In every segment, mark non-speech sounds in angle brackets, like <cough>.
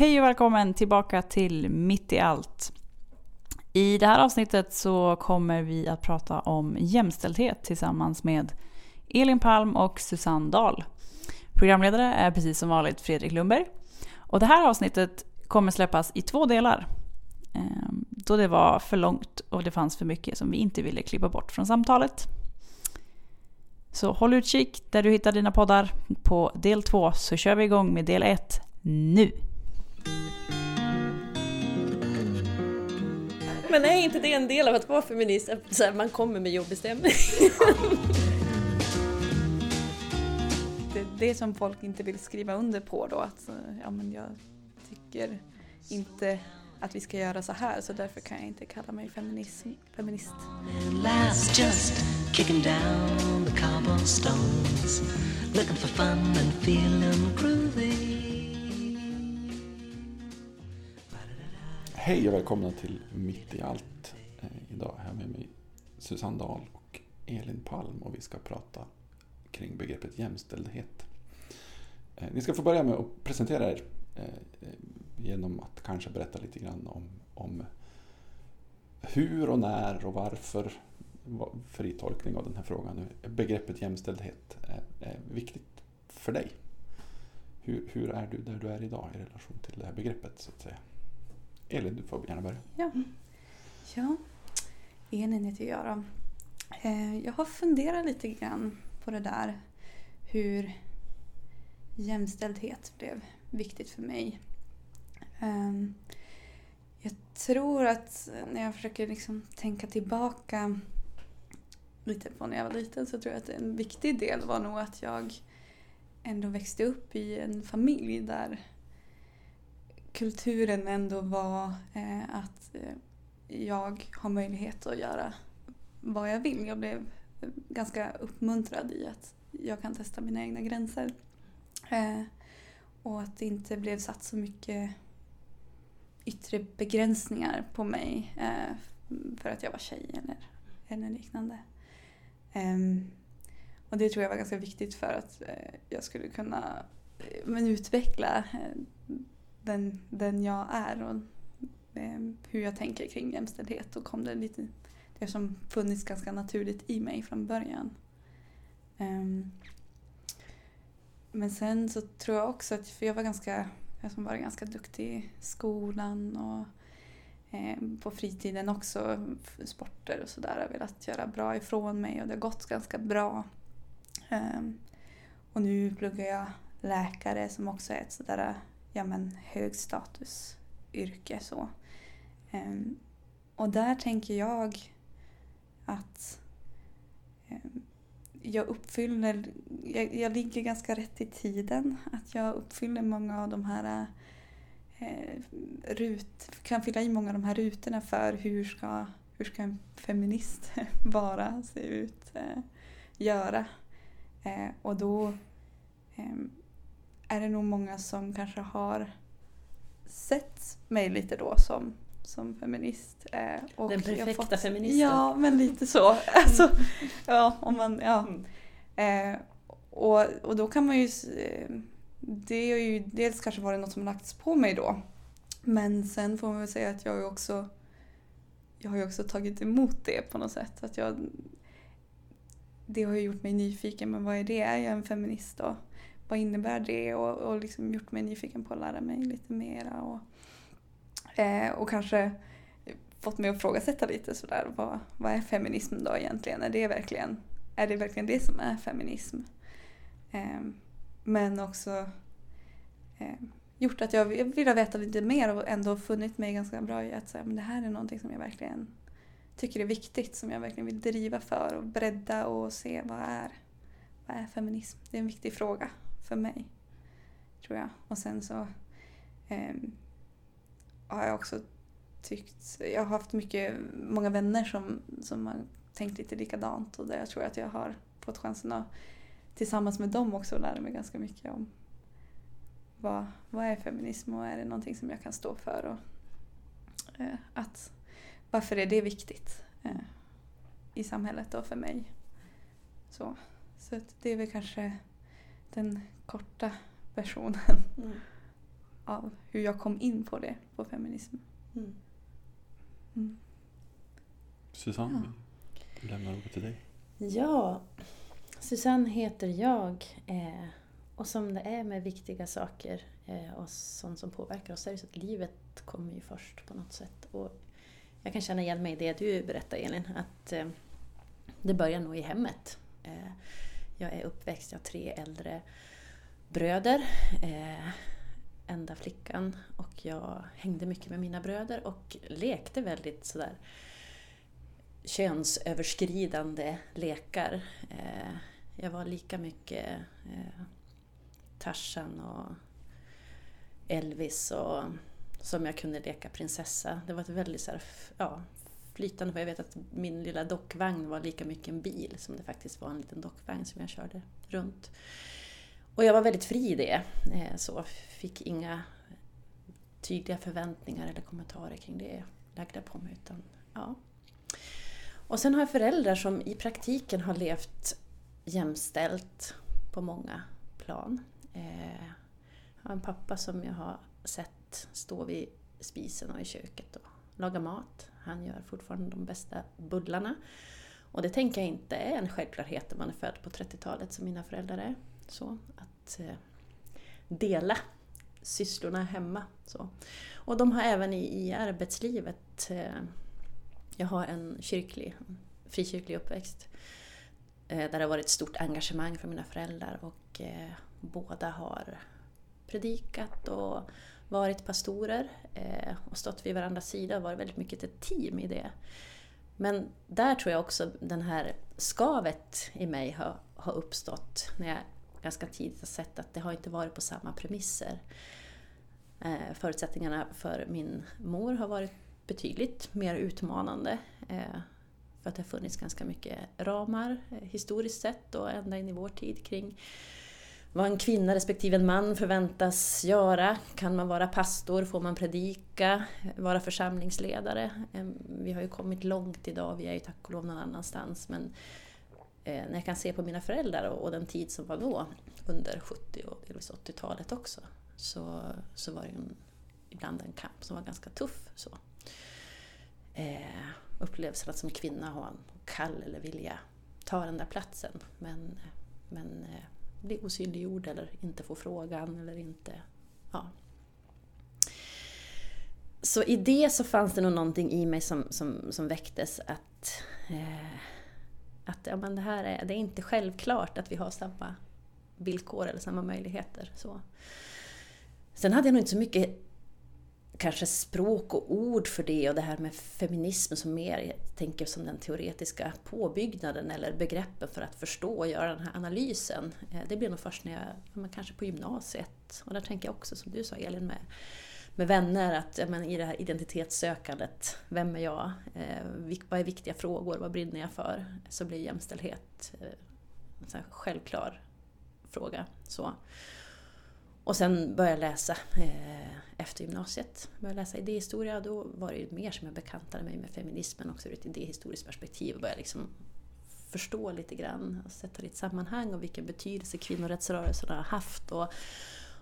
Hej och välkommen tillbaka till Mitt i allt. I det här avsnittet så kommer vi att prata om jämställdhet tillsammans med Elin Palm och Susanne Dahl. Programledare är precis som vanligt Fredrik Lundberg. Och det här avsnittet kommer släppas i två delar. Ehm, då det var för långt och det fanns för mycket som vi inte ville klippa bort från samtalet. Så håll utkik där du hittar dina poddar. På del två så kör vi igång med del ett nu. Men är inte det en del av att vara feminist? Att så här, man kommer med jobbig stämning? det, det som folk inte vill skriva under på då att eh, ja, men jag tycker inte att vi ska göra så här så därför kan jag inte kalla mig feminism, feminist. Last Hej och välkomna till Mitt i allt. Eh, idag har jag med mig Susanne Dahl och Elin Palm och vi ska prata kring begreppet jämställdhet. Eh, ni ska få börja med att presentera er eh, genom att kanske berätta lite grann om, om hur och när och varför, fri tolkning av den här frågan, begreppet jämställdhet är, är viktigt för dig. Hur, hur är du där du är idag i relation till det här begreppet så att säga? Elin, du får gärna börja. Ja, ja. Elin heter jag då. Eh, jag har funderat lite grann på det där hur jämställdhet blev viktigt för mig. Ehm, jag tror att när jag försöker liksom tänka tillbaka lite på när jag var liten så tror jag att en viktig del var nog att jag ändå växte upp i en familj där kulturen ändå var eh, att eh, jag har möjlighet att göra vad jag vill. Jag blev eh, ganska uppmuntrad i att jag kan testa mina egna gränser. Eh, och att det inte blev satt så mycket yttre begränsningar på mig eh, för att jag var tjej eller, eller liknande. Eh, och det tror jag var ganska viktigt för att eh, jag skulle kunna eh, men, utveckla eh, den, den jag är och eh, hur jag tänker kring jämställdhet. Och kom det lite, det som funnits ganska naturligt i mig från början. Ehm, men sen så tror jag också att, för jag var ganska, jag som var ganska duktig i skolan och eh, på fritiden också, sporter och sådär. Jag har velat göra bra ifrån mig och det har gått ganska bra. Ehm, och nu pluggar jag läkare som också är ett sådär ja, men, högstatusyrke. Så. Um, och där tänker jag att um, jag uppfyller, jag, jag, ligger ganska rätt i tiden. Att jag uppfyller många av de här eh, rut, kan fylla i många av de här rutorna för hur ska, hur ska en feminist <laughs> vara, se ut, eh, göra. Eh, och då eh, är det nog många som kanske har sett mig lite då som, som feminist. Eh, och Den perfekta fått, feministen. Ja, men lite så. <laughs> Alltså, ja, om man, ja. Mm. Eh, och, och då kan man ju... Eh, det har ju dels kanske varit något som lagts på mig då. Men sen får man väl säga att jag också jag har ju också tagit emot det på något sätt. Att jag, det har ju gjort mig nyfiken, men vad är det? Är jag en feminist då? Vad innebär det och, och liksom gjort mig nyfiken på att lära mig lite mera. Och, eh, och kanske fått mig att ifrågasätta lite sådär, vad, vad är feminism då egentligen? Är det verkligen, är det, verkligen det som är feminism? Eh, men också eh, gjort att jag vill veta lite mer och ändå funnit mig ganska bra i att säga, men det här är någonting som jag verkligen tycker är viktigt, som jag verkligen vill driva för och bredda och se vad är, vad är feminism? Det är en viktig fråga för mig. Tror jag. Och sen så eh, har jag också tyckt, jag har haft mycket, många vänner som, som har tänkt lite likadant och där jag tror att jag har fått chansen att tillsammans med dem också lära mig ganska mycket om vad, vad är feminism och är det någonting som jag kan stå för och eh, att varför är det viktigt eh, i samhället och för mig. Så, så det är väl kanske den korta versionen mm. av hur jag kom in på det, på feminism. Mm. Mm. Susanne, vi lämnar ordet till dig. Ja, Susanne heter jag. Eh, och som det är med viktiga saker eh, och sånt som påverkar oss så är det så att livet kommer ju först på något sätt. Och jag kan känna igen mig i det du berättar Elin, att eh, det börjar nog i hemmet. Eh, jag är uppväxt, jag har tre äldre bröder. Eh, enda flickan och jag hängde mycket med mina bröder och lekte väldigt sådär könsöverskridande lekar. Eh, jag var lika mycket eh, Tarzan och Elvis och som jag kunde leka prinsessa. Det var ett väldigt så här, ja, flytande, för jag vet att min lilla dockvagn var lika mycket en bil som det faktiskt var en liten dockvagn som jag körde runt. Och jag var väldigt fri i det. Eh, så fick inga tydliga förväntningar eller kommentarer kring det lagda på mig. Utan, ja. Och sen har jag föräldrar som i praktiken har levt jämställt på många plan. Eh, jag har en pappa som jag har sett stå vid spisen och i köket och lagar mat. Han gör fortfarande de bästa bullarna. Och det tänker jag inte är en självklarhet när man är född på 30-talet som mina föräldrar är. Så att eh, dela sysslorna hemma. Så. Och de har även i, i arbetslivet, eh, jag har en kyrklig, frikyrklig uppväxt, eh, där det har varit ett stort engagemang från mina föräldrar och eh, båda har predikat och varit pastorer eh, och stått vid varandras sida och varit väldigt mycket ett team i det. Men där tror jag också den här skavet i mig har, har uppstått när jag ganska tidigt har sett att det har inte varit på samma premisser. Eh, förutsättningarna för min mor har varit betydligt mer utmanande. Eh, för att det har funnits ganska mycket ramar eh, historiskt sett och ända in i vår tid kring vad en kvinna respektive en man förväntas göra. Kan man vara pastor? Får man predika? Vara församlingsledare? Vi har ju kommit långt idag, vi är ju tack och lov någon annanstans. Men eh, när jag kan se på mina föräldrar och den tid som var då, under 70 och delvis 80-talet också, så, så var det en, ibland en kamp som var ganska tuff. Så. Eh, upplevelsen att som kvinna ha en kall eller vilja ta den där platsen men, eh, men eh, bli osynliggjord eller inte få frågan eller inte... Ja. Så i det så fanns det nog någonting i mig som, som, som väcktes att, eh, att ja, men det här är, det är inte självklart att vi har samma villkor eller samma möjligheter. Så. Sen hade jag nog inte så mycket kanske språk och ord för det och det här med feminism som mer, jag tänker som den teoretiska påbyggnaden eller begreppen för att förstå och göra den här analysen. Eh, det blir nog först när jag, kanske på gymnasiet. Och där tänker jag också som du sa Elin med, med vänner, att men, i det här identitetssökandet, vem är jag? Eh, vad är viktiga frågor? Vad brinner jag för? Så blir jämställdhet eh, en självklar fråga. Så. Och sen började jag läsa eh, efter gymnasiet. Började läsa idéhistoria då var det ju mer som jag bekantade mig med feminismen också ur ett idéhistoriskt perspektiv. Och började liksom förstå lite grann och sätta det i ett sammanhang och vilken betydelse kvinnorättsrörelsen har haft. Och,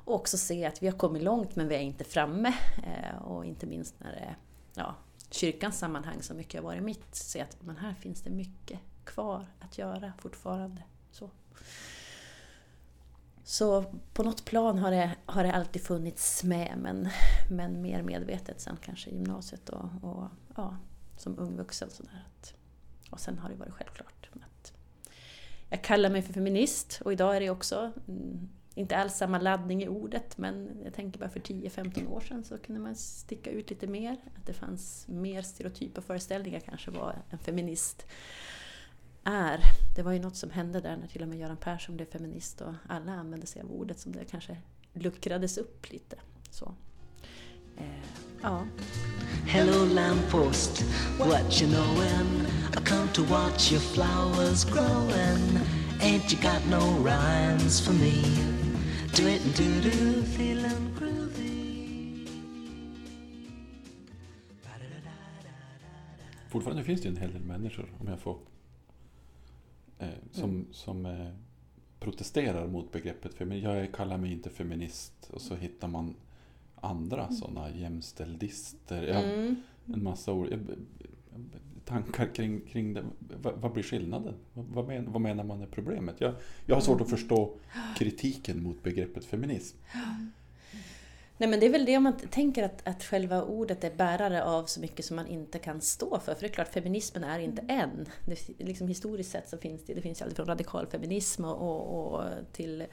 och också se att vi har kommit långt men vi är inte framme. Eh, och inte minst när det ja, kyrkans sammanhang så mycket har varit mitt. Se att men här finns det mycket kvar att göra fortfarande. Så. Så på något plan har det, har det alltid funnits med men, men mer medvetet sen kanske i gymnasiet och, och ja, som ung vuxen. Sådär. Och sen har det varit självklart. Att jag kallar mig för feminist och idag är det också mm, inte alls samma laddning i ordet men jag tänker bara för 10-15 år sedan så kunde man sticka ut lite mer. Att det fanns mer stereotypa föreställningar kanske vad en feminist är. Det var ju något som hände där när till och med Göran Persson blev feminist och alla använde sig av ordet som det kanske luckrades upp lite. Så. Eh, ja. Hello lamppost, what you knowin'? I come to watch your flowers growin'. Ain't you got no rhymes for me? Do it and do do, feelin' groovy. Fortfarande finns det ju en hel del människor, om jag får som, mm. som eh, protesterar mot begreppet feminism. Jag kallar mig inte feminist och så hittar man andra sådana jämställdister. Jag, Mm. En massa ord. Tankar kring, kring det. Vad, vad blir skillnaden? Vad, vad, men, vad menar man är problemet? Jag, jag har svårt att förstå kritiken mot begreppet feminism. Nej men det är väl det om man tänker att, att själva ordet är bärare av så mycket som man inte kan stå för. För det är klart, feminismen är inte en. Det, liksom historiskt sett så finns det, det finns allt från radikal feminism och, och, och till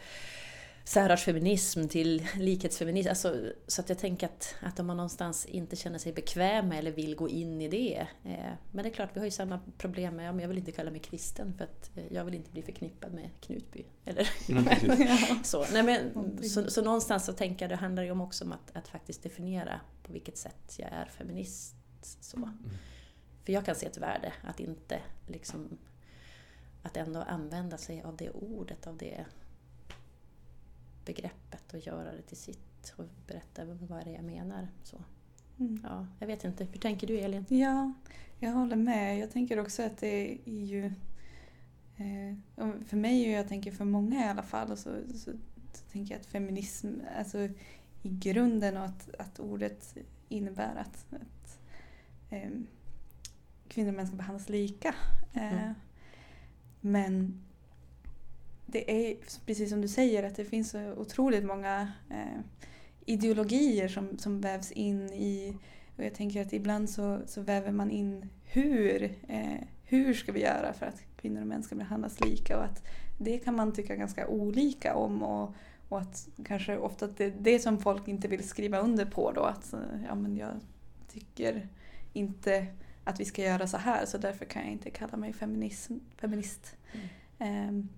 särartsfeminism till likhetsfeminism. Alltså, så att jag tänker att, att om man någonstans inte känner sig bekväm med eller vill gå in i det. Eh, men det är klart, vi har ju samma problem med, ja, men jag vill inte kalla mig kristen för att eh, jag vill inte bli förknippad med Knutby. Eller Mm, <laughs> så, nej men, så, så någonstans så tänker jag det handlar ju om också om att, att faktiskt definiera på vilket sätt jag är feminist. Så. För jag kan se ett värde att inte liksom att ändå använda sig av det ordet, av det begreppet och göra det till sitt och berätta vad det är jag menar. Så. Mm. Ja, jag vet inte, hur tänker du Elin? Ja, jag håller med. Jag tänker också att det är ju... Eh, för mig och jag tänker för många i alla fall så, så, så tänker jag att feminism, alltså i grunden och att, att ordet innebär att, att eh, kvinnor och män ska behandlas lika. Eh, Mm. Men det är precis som du säger att det finns så otroligt många eh, ideologier som, som vävs in i och jag tänker att ibland så, så väver man in hur, eh, hur ska vi göra för att kvinnor och män ska behandlas lika och att det kan man tycka ganska olika om och, och att kanske ofta att det är det som folk inte vill skriva under på då att eh, ja men jag tycker inte att vi ska göra så här så därför kan jag inte kalla mig feminism, feminist. Ehm,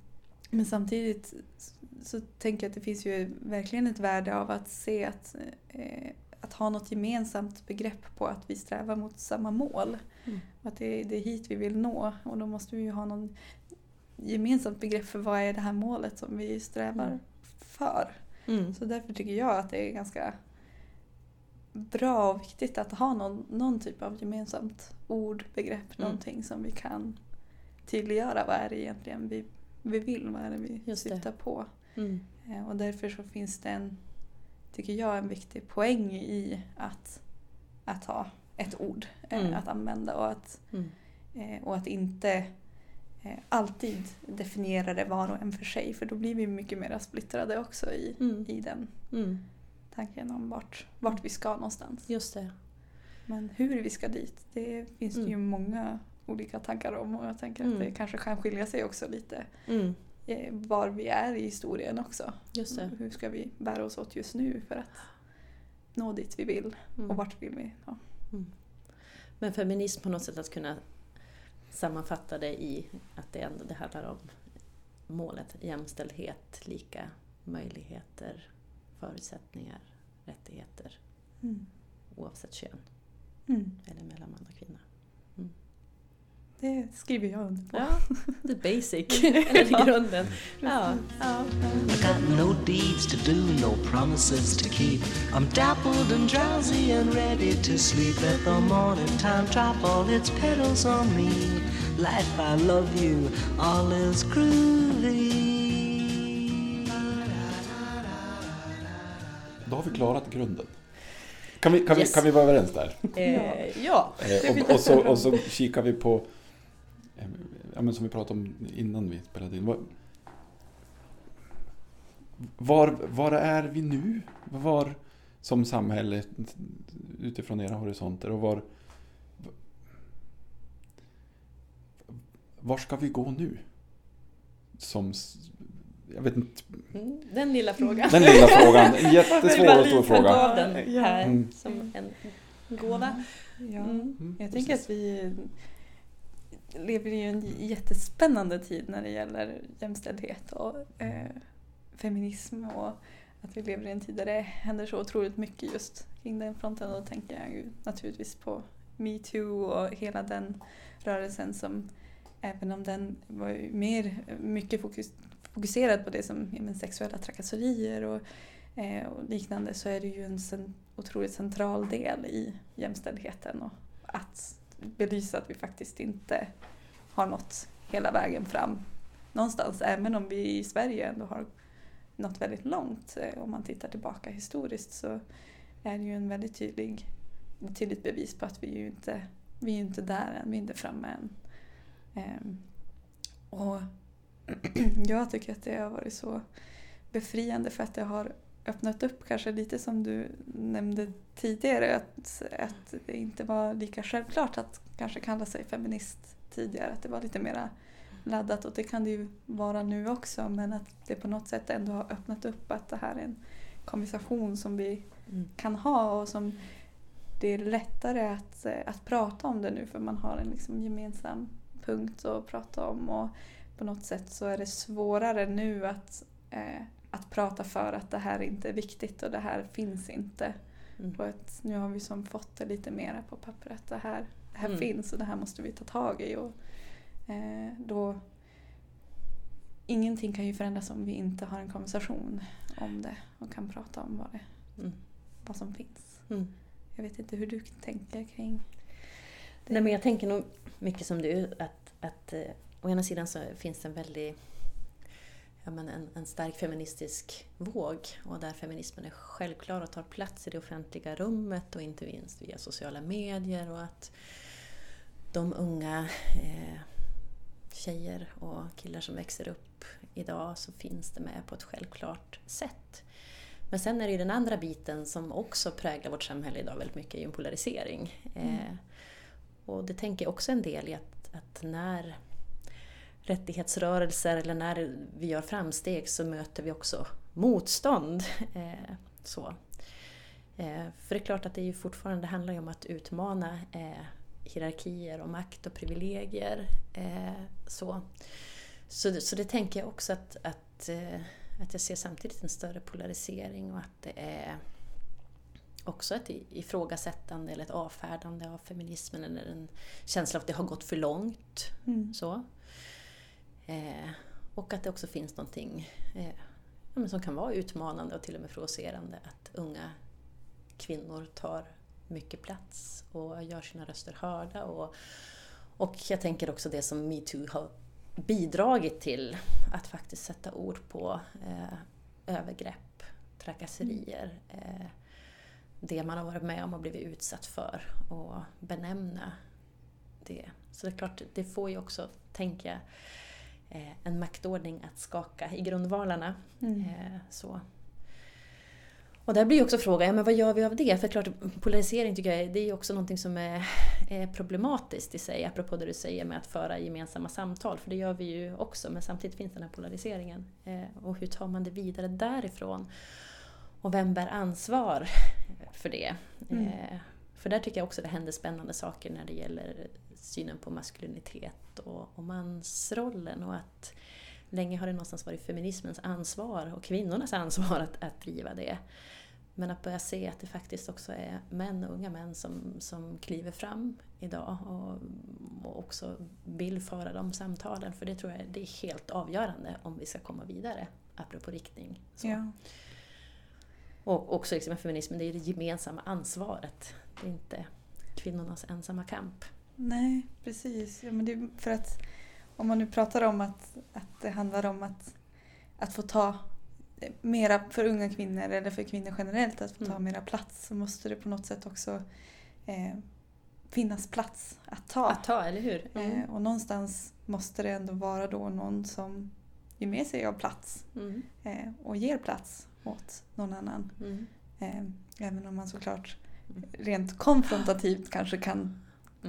men samtidigt så, tänker jag att det finns ju verkligen ett värde av att se att, eh, att ha något gemensamt begrepp på att vi strävar mot samma mål. Mm. Och att det, det är hit vi vill nå och då måste vi ju ha någon gemensamt begrepp för vad är det här målet som vi strävar Mm. för. Mm. Så därför tycker jag att det är ganska bra och viktigt att ha någon, någon typ av gemensamt ord, begrepp, Mm. någonting som vi kan tydliggöra vad är det egentligen vi, vi vill, vad är det vi Just det. syftar på. Mm. Eh, Och därför så finns det en, tycker jag, en viktig poäng i att, att ha ett ord eh, Mm. att använda och att, Mm. eh, och att inte alltid definiera det var och en för sig för då blir vi mycket mer splittrade också i, Mm. i den Mm. tanken om vart, vart vi ska någonstans. Just det. Men hur vi ska dit, det finns det ju Mm. många olika tankar om och jag tänker att Mm. det kanske kan skilja sig också lite Mm. eh, var vi är i historien också. Hur ska vi bära oss åt just nu för att nå dit vi vill Mm. och vart vill vi? Ja. Men feminism på något sätt att kunna sammanfatta det i att det ändå det handlar om målet jämställdhet, lika möjligheter, förutsättningar, rättigheter Mm. oavsett kön Mm. eller mellan man och kvinna. Det skriver jag under på. Ja, the basic, <laughs> eller i grunden. Ja, ja. I got no deeds to do, no promises to keep. I'm dappled and drowsy and ready to sleep. Let the morning time drop all its petals on me. Life, I love you, all is groovy. Då har vi klarat grunden. Kan vi, kan Yes. vi, kan vi vara överens där? Eh, ja. Eh, och, och, så, och så kikar vi på, ja, men som vi pratade om innan vi spelade in. Var, var, var är vi nu? Var som samhälle utifrån era horisonter och var var ska vi gå nu? Som, jag vet inte, Den lilla frågan. den lilla frågan, <laughs> jättesvår och stor fråga. den här Mm. som en gåva. Ja. Mm. Mm, Jag tänker att vi lever i en jättespännande tid när det gäller jämställdhet och eh, feminism och att vi lever i en tid där det händer så otroligt mycket just kring den fronten. Och då tänker jag ju naturligtvis på metoo och hela den rörelsen som även om den var ju mer, mycket fokus, fokuserad på det som men sexuella trakasserier och, eh, och liknande så är det ju en sen, otroligt central del i jämställdheten och att belysa att vi faktiskt inte har nått hela vägen fram någonstans. Även om vi i Sverige ändå har nått väldigt långt. Eh, om man tittar tillbaka historiskt så är det ju en väldigt tydlig, tydligt bevis på att vi ju inte, vi är inte där än, vi är inte framme än. Ehm, och <clears throat> jag tycker att det har varit så befriande för att det har öppnat upp kanske lite som du nämnde tidigare att, att det inte var lika självklart att kanske kalla sig feminist tidigare. Att det var lite mera laddat och det kan det ju vara nu också men att det på något sätt ändå har öppnat upp att det här är en konversation som vi Mm. kan ha och som det är lättare att, att prata om det nu för man har en liksom gemensam punkt att prata om och på något sätt så är det svårare nu att, eh, att prata för att det här inte är viktigt och det här finns inte. Mm. På ett, nu har vi som fått det lite mera på papper att det här, det här Mm. finns och det här måste vi ta tag i. Och, eh, då, ingenting kan ju förändras om vi inte har en konversation om det och kan prata om vad, det, Mm. vad som finns. Mm. Jag vet inte hur du tänker kring det. Nej, men jag tänker nog mycket som du, att, att eh, å ena sidan så finns det en väldigt ja, men en, en stark feministisk våg och där feminismen är självklar och tar plats i det offentliga rummet och inte minst via sociala medier och att de unga eh, tjejer och killar som växer upp idag så finns det med på ett självklart sätt. Men sen är det ju den andra biten som också präglar vårt samhälle idag väldigt mycket, är ju en polarisering. Eh, och det tänker jag också en del i att, att när rättighetsrörelser eller när vi gör framsteg så möter vi också motstånd. <laughs> Eh, så. Eh, för det är klart att det ju fortfarande handlar om att utmana eh, hierarkier och makt och privilegier. Så. Så, så det tänker jag också att, att, att jag ser samtidigt en större polarisering och att det är också ett ifrågasättande eller ett avfärdande av feminismen eller en känsla av att det har gått för långt. Mm. Så. Eh, och att det också finns någonting eh, som kan vara utmanande och till och med provocerande. Att unga kvinnor tar mycket plats och gör sina röster hörda. Och, och jag tänker också det som metoo har bidragit till. Att faktiskt sätta ord på eh, övergrepp, trakasserier. Eh, det man har varit med om och blivit utsatt för och benämna det. Så det är klart, det får ju också, tänker jag, en maktordning att skaka i grundvalarna. Mm. Eh, Så. Och där blir också frågan, ja, men vad gör vi av det? För klart, polarisering tycker jag det är också någonting som är, är problematiskt i sig, apropå det du säger med att föra gemensamma samtal, för det gör vi ju också, men samtidigt finns den här polariseringen. Eh, Och hur tar man det vidare därifrån? Och vem bär ansvar för det? Mm. Eh, För där tycker jag också det händer spännande saker när det gäller synen på maskulinitet och, och mansrollen och att länge har det någonstans varit feminismens ansvar och kvinnornas ansvar att, att driva det. Men att börja se att det faktiskt också är män, unga män, som, som kliver fram idag och, och också vill föra de samtalen. För det tror jag det är helt avgörande om vi ska komma vidare, apropå riktning. Ja. Och också liksom med feminismen, det är det gemensamma ansvaret. Det är inte kvinnornas ensamma kamp. Nej, precis. Ja, men det för att om man nu pratar om att, att det handlar om att, att få ta mera för unga kvinnor eller för kvinnor generellt att få ta Mm. mera plats så måste det på något sätt också eh, finnas plats att ta. Att ta, eller hur? Mm. Eh, och någonstans måste det ändå vara då någon som ger med sig av plats Mm. eh, och ger plats åt någon annan. Mm. Eh, även om man såklart rent konfrontativt kanske kan.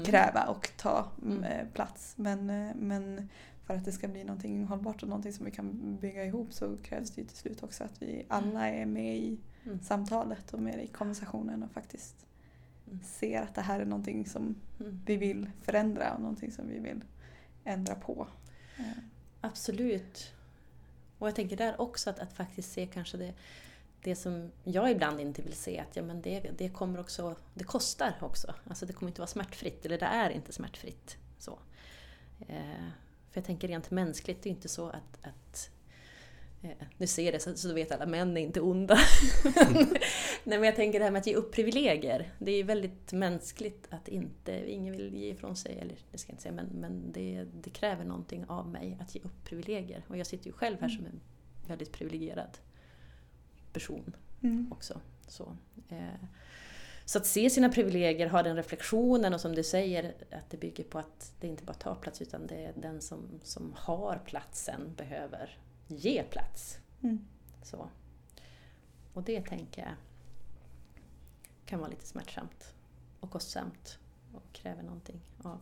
Kräva och ta mm, Mm. eh, plats. Men, eh, men för att det ska bli någonting hållbart och någonting som vi kan bygga ihop så krävs det ju till slut också att vi alla är med i Mm. samtalet och med i konversationen och faktiskt Mm. ser att det här är någonting som Mm. vi vill förändra och någonting som vi vill ändra på. Eh, Absolut. Och jag tänker där också att, att faktiskt se kanske det, det som jag ibland inte vill se, att ja, men det, det kommer också, det kostar också. Alltså det kommer inte vara smärtfritt, eller det är inte smärtfritt. Så. Eh, för jag tänker rent mänskligt, det är inte så att, att eh, nu ser det så, så vet alla, män är inte onda. <laughs> Nej men jag tänker det här med att ge upp privilegier. Det är väldigt mänskligt att inte, ingen vill ge ifrån sig, eller det ska jag inte säga, men, men det, det kräver någonting av mig att ge upp privilegier. Och jag sitter ju själv här som en väldigt privilegierad person Mm. också. Så. Eh, så att se sina privilegier, ha den reflektionen och som du säger att det bygger på att det inte bara tar plats utan det är den som, som har platsen behöver ge plats. Mm. Så. Och det tänker jag kan vara lite smärtsamt och kostsamt och kräver någonting av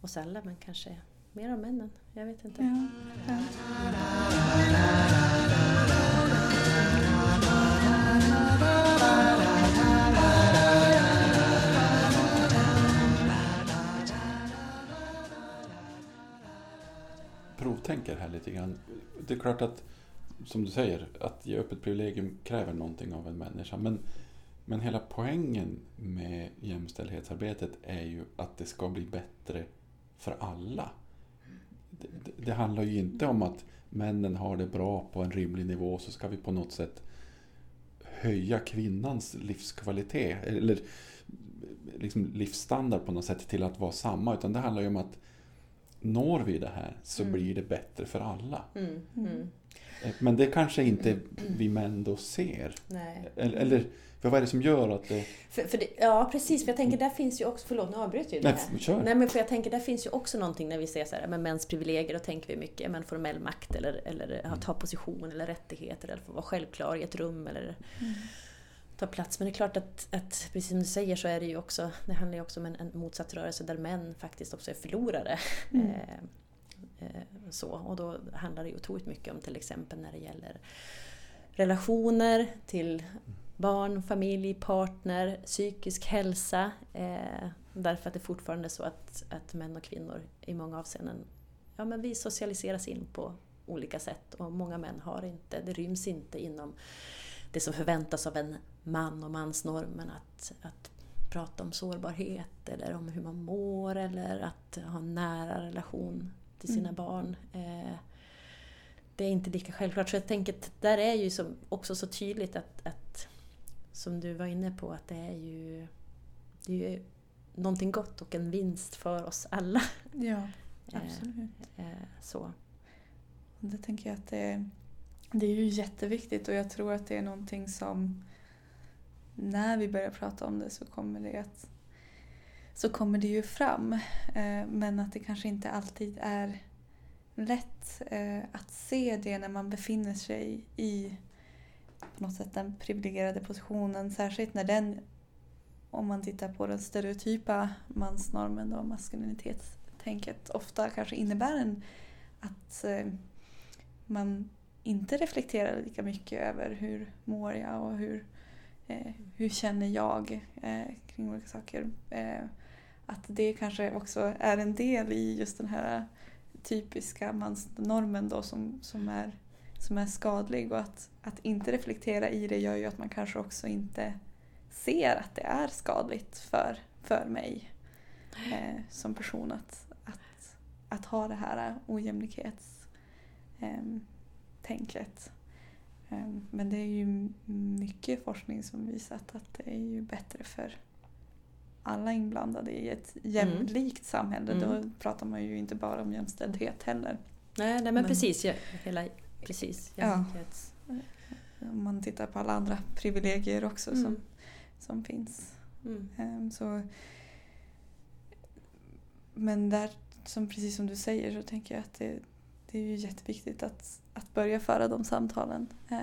oss alla men kanske mer av männen. Jag vet inte. Ja, ja. provtänker här lite grann. Det är klart att, som du säger, att ge upp ett privilegium kräver någonting av en människa. Men, men hela poängen med jämställdhetsarbetet är ju att det ska bli bättre för alla. Det, det, handlar ju inte om att männen har det bra på en rimlig nivå så ska vi på något sätt höja kvinnans livskvalitet eller liksom livsstandard på något sätt till att vara samma. Utan det handlar ju om att når vi det här så Mm. blir det bättre för alla. Mm, mm. Eh, Men det kanske inte vi män då ser. Nej. Eller, eller för vad är det som gör att det... För, för det, ja precis, för jag tänker där finns ju också, förlåt nu avbröt jag ju det här. kör. Nej men för jag tänker där finns ju också någonting när vi säger så här, men mäns privilegier, då tänker vi mycket men formell makt eller, eller Mm. att ta position eller rättigheter eller få vara självklar i ett rum eller Mm. Ta plats. Men det är klart att, att precis som du säger så är det ju också, det handlar ju också om en, en motsatt rörelse där män faktiskt också är förlorare. Mm. Eh, eh, så. Och då handlar det ju otroligt mycket om till exempel när det gäller relationer till barn, familj, partner, psykisk hälsa. Eh, därför att det fortfarande är så att, att män och kvinnor i många avseenden, ja men vi socialiseras in på olika sätt och många män har inte, det ryms inte inom det som förväntas av en man och mansnormen att, att prata om sårbarhet eller om hur man mår eller att ha en nära relation till sina Mm. barn. Eh, det är inte lika självklart. Så jag tänker att där är ju som också så tydligt att, att som du var inne på, att det är ju, det är ju någonting gott och en vinst för oss alla. ja, <laughs> Eh, absolut. eh, så. Det tänker jag att det, det är ju jätteviktigt och jag tror att det är någonting som när vi börjar prata om det så kommer det att så kommer det ju fram. Eh, men att det kanske inte alltid är lätt eh, att se det när man befinner sig i på något sätt den privilegierade positionen. Särskilt när den, om man tittar på den stereotypa mansnormen och maskulinitetstänket, ofta kanske innebär en, att eh, man inte reflekterar lika mycket över hur mår jag och hur, eh, hur känner jag eh, kring olika saker. Eh, att det kanske också är en del i just den här typiska mansnormen då som, som, är, som är skadlig och att, att inte reflektera i det gör ju att man kanske också inte ser att det är skadligt för, för mig eh, som person att, att, att ha det här ojämlikhets Eh, tänket. Ehm, Men det är ju mycket forskning som visat att det är ju bättre för alla inblandade i ett jämlikt samhälle. Mm. Då pratar man ju inte bara om jämställdhet heller. Nej, nej men, Men- precis. Ja, hela, precis. Ja. Om man tittar på alla andra privilegier också som, Mm. som finns. Mm. Ehm, Så, men där, som, precis som du säger, så tänker jag att det, det är ju jätteviktigt att, att börja föra de samtalen. Eh,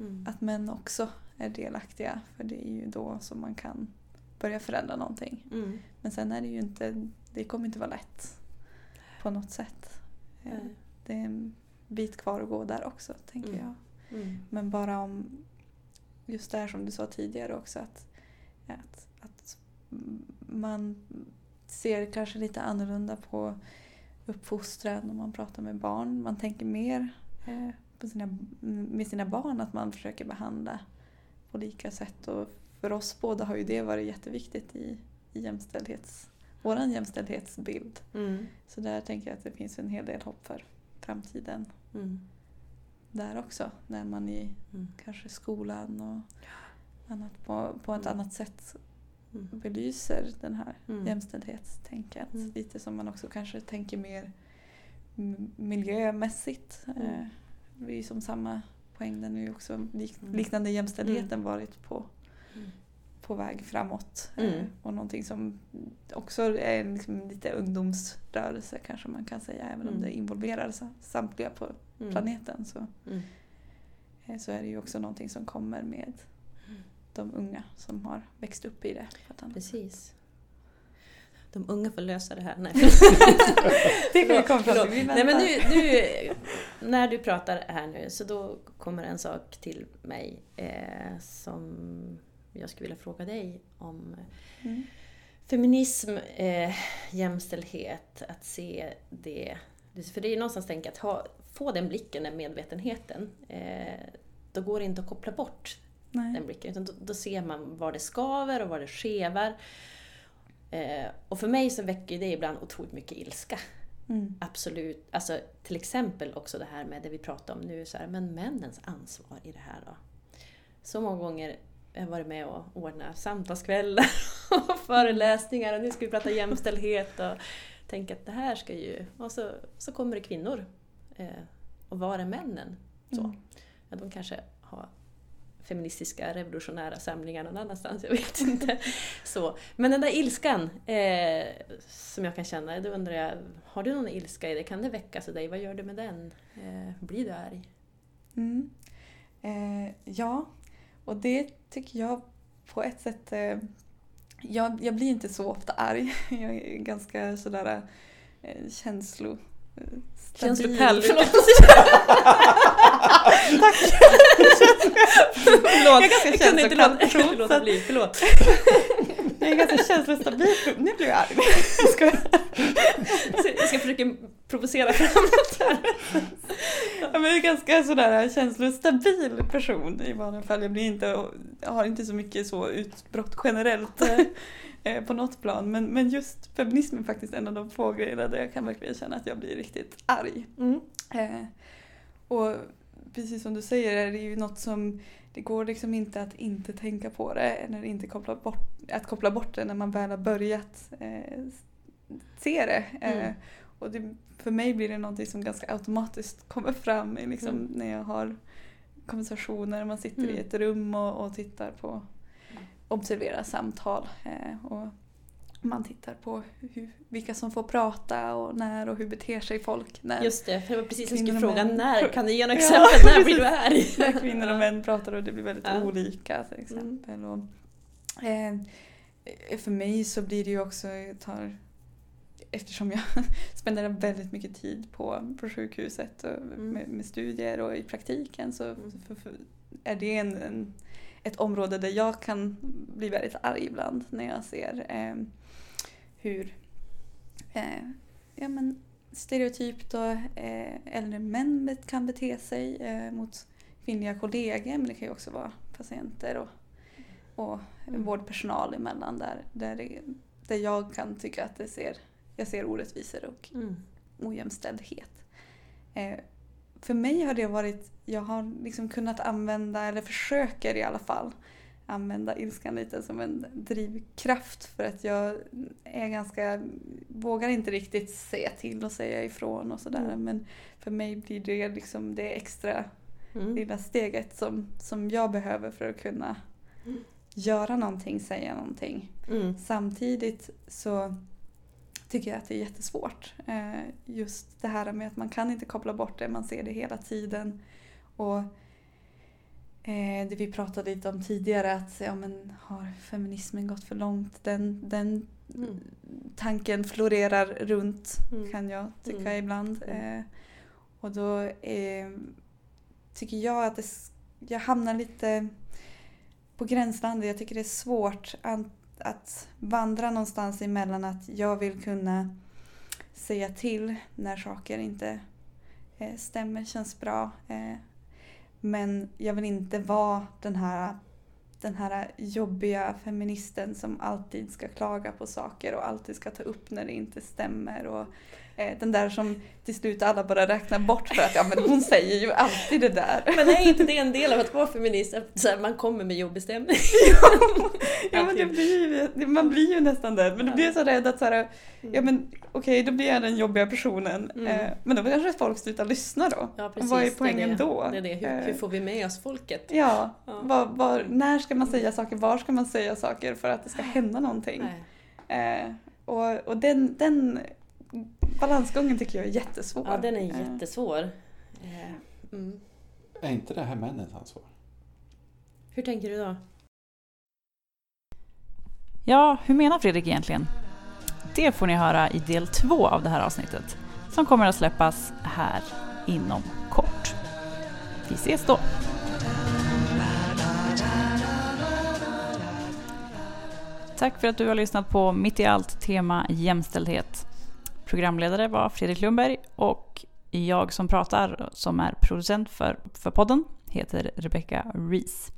Mm. Att män också är delaktiga, för det är ju då som man kan börja förändra någonting. Mm. Men sen är det ju inte, det kommer inte vara lätt på något sätt. Nej. Det är en bit kvar att gå där också, tänker Mm. jag. Mm. Men bara om just det här som du sa tidigare också att, att, att man ser kanske lite annorlunda på uppfostran när man pratar med barn. Man tänker mer på sina, med sina barn att man försöker behandla på lika sätt. Och för oss båda har ju det varit jätteviktigt i, i jämställdhets, våran jämställdhetsbild. Mm. Så där tänker jag att det finns en hel del hopp för framtiden Mm. där också. När man i Mm. kanske skolan och annat på, på ett Mm. annat sätt Mm. belyser den här Mm. jämställdhetstänket. Mm. Lite som man också kanske tänker mer miljömässigt. Mm. Eh, Vi är som samma poäng. Den är ju också Mm. liknande jämställdheten varit på, Mm. på väg framåt. Mm. Eh, och någonting som också är liksom lite ungdomsrörelse kanske man kan säga. Även om Mm. det involverar sa- samtliga på Mm. planeten så, Mm. eh, så är det ju också någonting som kommer med Mm. de unga som har växt upp i det. Precis. De unga får lösa det här. Nej, <laughs> <laughs> Det kan vi komma fram till. Nej, men nu, nu, när du pratar här nu så då kommer en sak till mig eh, som jag skulle vilja fråga dig om. Mm. Feminism, eh, jämställdhet, att se det. För det är någonstans tänka att ha, få den blicken, den medvetenheten. Eh, då går det inte att koppla bort Nej. den blicken. Utan då, då ser man var det skaver och var det skevar. Eh, och för mig så väcker det ibland otroligt mycket ilska. Mm. Absolut. Alltså, till exempel också det här med det vi pratar om nu, så här, men männens ansvar i det här då? Så många gånger har jag varit med och ordnat samtalskvällar <laughs> och föreläsningar och nu ska vi prata jämställdhet och tänka att det här ska ju... Och så, så kommer det kvinnor. Eh, och var är männen? Så. Mm. Ja, de kanske har feministiska revolutionära samlingar någon annanstans, jag vet inte. <laughs> Så. Men den där ilskan eh, som jag kan känna, då undrar jag, har du någon ilska i dig? Kan det väckas i dig? Vad gör du med den? Eh, blir du arg? Mm. Eh, ja, och det tycker jag på ett sätt... Eh, jag, jag blir inte så ofta arg. <laughs> Jag är ganska sådär eh, känslo... eh, stabil. Känslopärl, förlåt. <laughs> Tack! förlåt. Jag Jag kunde inte låta, jag kunde låta bli, förlåt. <laughs> Jag är ganska känslostabil. Nu blir jag arg. Jag skojar. Så Jag ska försöka provocera framåt här. Jag är ganska sådär känslostabil person i vanliga fall. Jag, blir inte, jag har inte så mycket så utbrott generellt <laughs> eh, på något plan. Men, men just feminism är faktiskt en av de få grejerna där jag kan verkligen känna att jag blir riktigt arg. Mm. Eh, och precis som du säger är det ju något som det går liksom inte att inte tänka på det eller inte koppla bort, att koppla bort det när man väl har börjat eh, se det. Eh, Mm. och det, för mig blir det någonting som ganska automatiskt kommer fram i liksom, Mm. när jag har konversationer, man sitter i Mm. ett rum och, och tittar på, observerar samtal. Eh, och man tittar på hur, vilka som får prata och när och hur beter sig folk. När, Just det, för det var precis jag skulle fråga män. när. Kan du ge några Ja, exempel? när blir du arg? <laughs> när kvinnor och män pratar och det blir väldigt Ja. olika till exempel. Och, eh, för mig så blir det ju också, tar, eftersom jag <laughs> spenderar väldigt mycket tid på, på sjukhuset och med, med studier och i praktiken så Mm. för, för, är det en, en, ett område där jag kan bli väldigt arg ibland när jag ser eh, hur eh, ja, men stereotypt då, eh, äldre män kan bete sig eh, mot kvinnliga kollegor men det kan ju också vara patienter och, och Mm. vårdpersonal emellan där, där, det, där jag kan tycka att det ser, jag ser orättvisor och Mm. ojämställdhet. För mig har det varit, jag har liksom kunnat använda, eller försöker i alla fall, använda ilskan lite som en drivkraft för att jag är ganska, vågar inte riktigt säga till och säga ifrån och sådär Mm. men för mig blir det liksom det extra Mm. lilla steget som, som jag behöver för att kunna Mm. göra någonting, säga någonting. Mm. Samtidigt så tycker jag att det är jättesvårt. Eh, just det här med att man kan inte koppla bort det, man ser det hela tiden. Och eh, det vi pratade lite om tidigare, att ja, men, har feminismen gått för långt? Den, den Mm. tanken florerar runt Mm. kan jag tycka Mm. ibland. Mm. Eh, och då eh, tycker jag att det, jag hamnar lite på gränslandet. Jag tycker det är svårt att, att vandra någonstans emellan att jag vill kunna säga till när saker inte eh, stämmer, känns bra. Eh, men jag vill inte vara den här den här jobbiga feministen som alltid ska klaga på saker och alltid ska ta upp när det inte stämmer. Och den där som till slut alla bara räknar bort för att ja, men hon säger ju alltid det där. <laughs> Men är inte det en del av att vara feminist? Att så här, man kommer med jobbig stämning? <laughs> ja, men <laughs> det blir ju, man blir ju nästan det. Men du blir så rädd att så här, ja men okej, då blir jag den jobbiga personen. Mm. Eh, men då kanske folk slutar lyssna då. Ja, precis. Vad är det poängen det. då? Det är det. Hur, Eh, hur får vi med oss folket? Ja, Ja. Var, var, när ska man säga saker? Var ska man säga saker för att det ska hända någonting? Nej. Eh, och och den, den balansgången tycker jag är jättesvår. Ja, den är Eh, jättesvår. Eh, Mm. Är inte det här männens ansvar? Hur tänker du då? Ja, hur menar Fredrik egentligen? Det får ni höra i del två av det här avsnittet som kommer att släppas här inom kort. Vi ses då! Tack för att du har lyssnat på Mitt i allt tema jämställdhet. Programledare var Fredrik Lundberg och jag som pratar, som är producent för, för podden, heter Rebecca Rees.